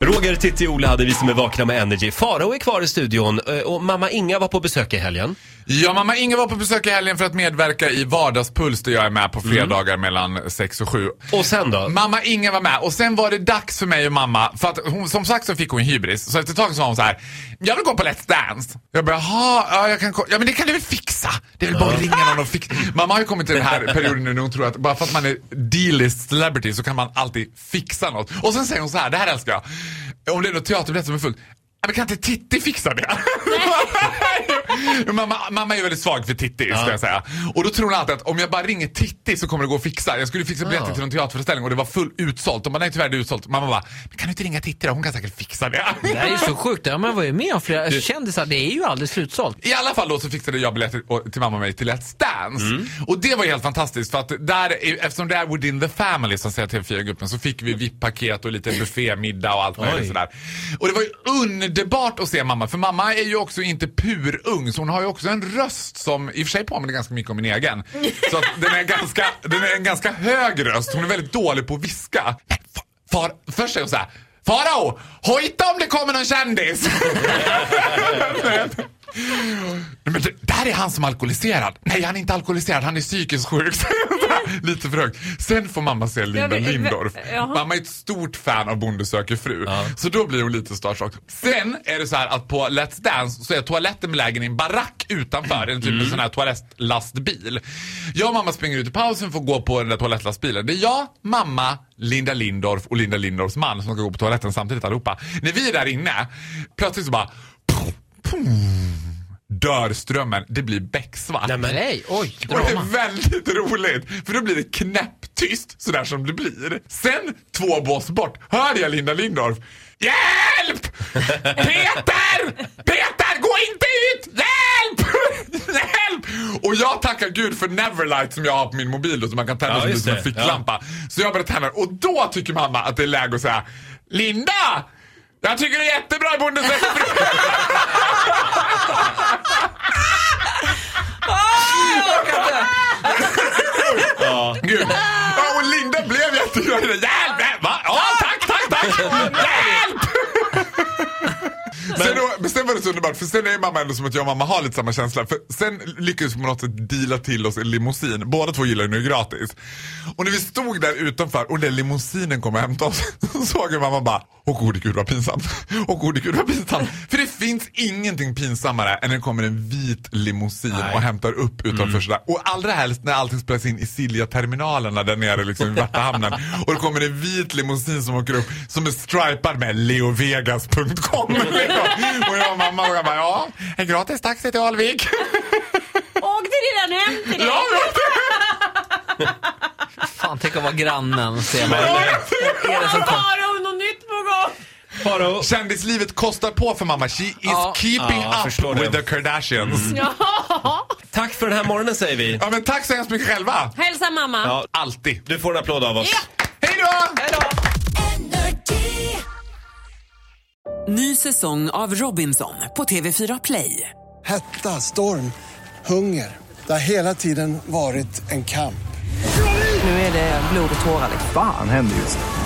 Roger, Titti och Ola hade vi som är vakna med Energy. Farao är kvar i studion eh, och mamma Inga var på besök i helgen. Ja, mamma Inge var på besök i helgen för att medverka i Vardagspuls där jag är med på fredagar mellan 6 och 7. Och sen då? Mamma Inge var med och sen var det dags för mig och mamma, för att hon, som sagt så fick hon hybris. Så efter ett tag så var hon så här: jag vill gå på Let's Dance. Jag bara, jaha, ja, jag kan ja men det kan du väl fixa? Det är väl bara att ringa någon och fixa. Mamma har ju kommit till den här perioden nu när hon tror att bara för att man är D-list celebrity så kan man alltid fixa något. Och sen säger hon så här, det här älskar jag. Om det är något teaterbiljett som är fullt, men kan inte Titti fixa det? mamma, mamma är väldigt svag för Titti, ska jag säga. Och då tror hon alltid att om jag bara ringer Titti så kommer det gå att fixa. Jag skulle fixa biljetter till en teaterföreställning och det var full utsålt. De bara, nej tyvärr det är utsålt. Mamma bara, men kan du inte ringa Titti då? Hon kan säkert fixa det. Det här är ju så sjukt. Ja, man var ju med om flera kändisar. Det är ju aldrig slutsålt. I alla fall då så fixade jag biljetter till mamma och mig till Let's Dance. Mm. Och det var helt fantastiskt för att där, är- eftersom det är within the family som säger TV4-gruppen så fick vi VIP-paket och lite buffémiddag och allt möjligt sådär. Och det var ju underbart att se mamma för mamma är ju också inte purung så hon har ju också en röst som i och för sig påminner ganska mycket om min egen. Så att den är, ganska, den är en ganska hög röst. Hon är väldigt dålig på att viska. Äh, far, först säger hon så här. Farao, hojta om det kommer någon kändis! Men det, där är han som är alkoholiserad. Nej, han är inte alkoholiserad, han är psykiskt sjuk. Lite för högt. Sen får mamma se Linda Ja, men- Lindorff. Mamma är ett stort fan av Bonde söker fru. Så då blir hon lite starstruck. Sen är det så här att på Let's Dance så är toaletten belägen i en barack utanför. En typ av sån här toalettlastbil. Jag och mamma springer ut i pausen för att gå på den där toalettlastbilen. Det är jag, mamma, Linda Lindorff och Linda Lindorffs man som ska gå på toaletten samtidigt allihopa. När vi är där inne, plötsligt så bara dör strömmen. Det blir becksvart. Nej, men- Nej, oj, Och det är drama. väldigt roligt, för då blir det knäpptyst sådär som det blir. Sen, två bås bort, hörde jag Linda Lindorff. Hjälp! Peter! Peter, gå inte ut! Hjälp! Hjälp! Och jag tackar gud för Neverlight som jag har på min mobil då, som man kan tända Ja, som, som en ficklampa. Så jag börjar tända och då tycker mamma att det är läge att säga Linda! Jag tycker det är jättebra i Bonde Gud. Ja, och Linda blev jätteglad. Hjälp! Va? Ja, tack, tack, tack! Hjälp! Sen, då- men sen var det så underbart, för sen är mamma ändå som att jag och mamma har lite samma känsla. För sen lyckades vi på något sätt deala till oss en limousin. Båda två gillar ju nu gratis. Och när vi stod där utanför och den limousinen kom och hämtade oss, så såg jag mamma bara, åh gode gud vad pinsamt. Åh gode gud vad pinsamt. För det finns ingenting pinsammare än när det kommer en vit limousin och hämtar upp utanför sådär. Och allra helst när allting spelas in i Silja-terminalerna där nere liksom i Värtahamnen. Och det kommer en vit limousin som åker upp som är stripad med leovegas.com. och jag och mamma och jag bara, ja, en gratis taxi till Alvik. Åkte redan hem till dig? ja, Fan, tänk att vara grannen, ser man. ja. Är det som kom? Har hon något nytt på gång? Farao. Kändislivet kostar på för mamma. She is Ja. keeping Ja, up det. with the Kardashians. Ja. Tack för den här morgonen säger vi. Ja, men tack så hemskt mycket själva. Hälsa mamma. Ja, Alltid. du får en applåd av oss. Ja. Hej då! Ny säsong av Robinson på TV4 Play. Hetta, storm, hunger. Det har hela tiden varit en kamp. Nu är det blod och tårar. Fan händer just nu.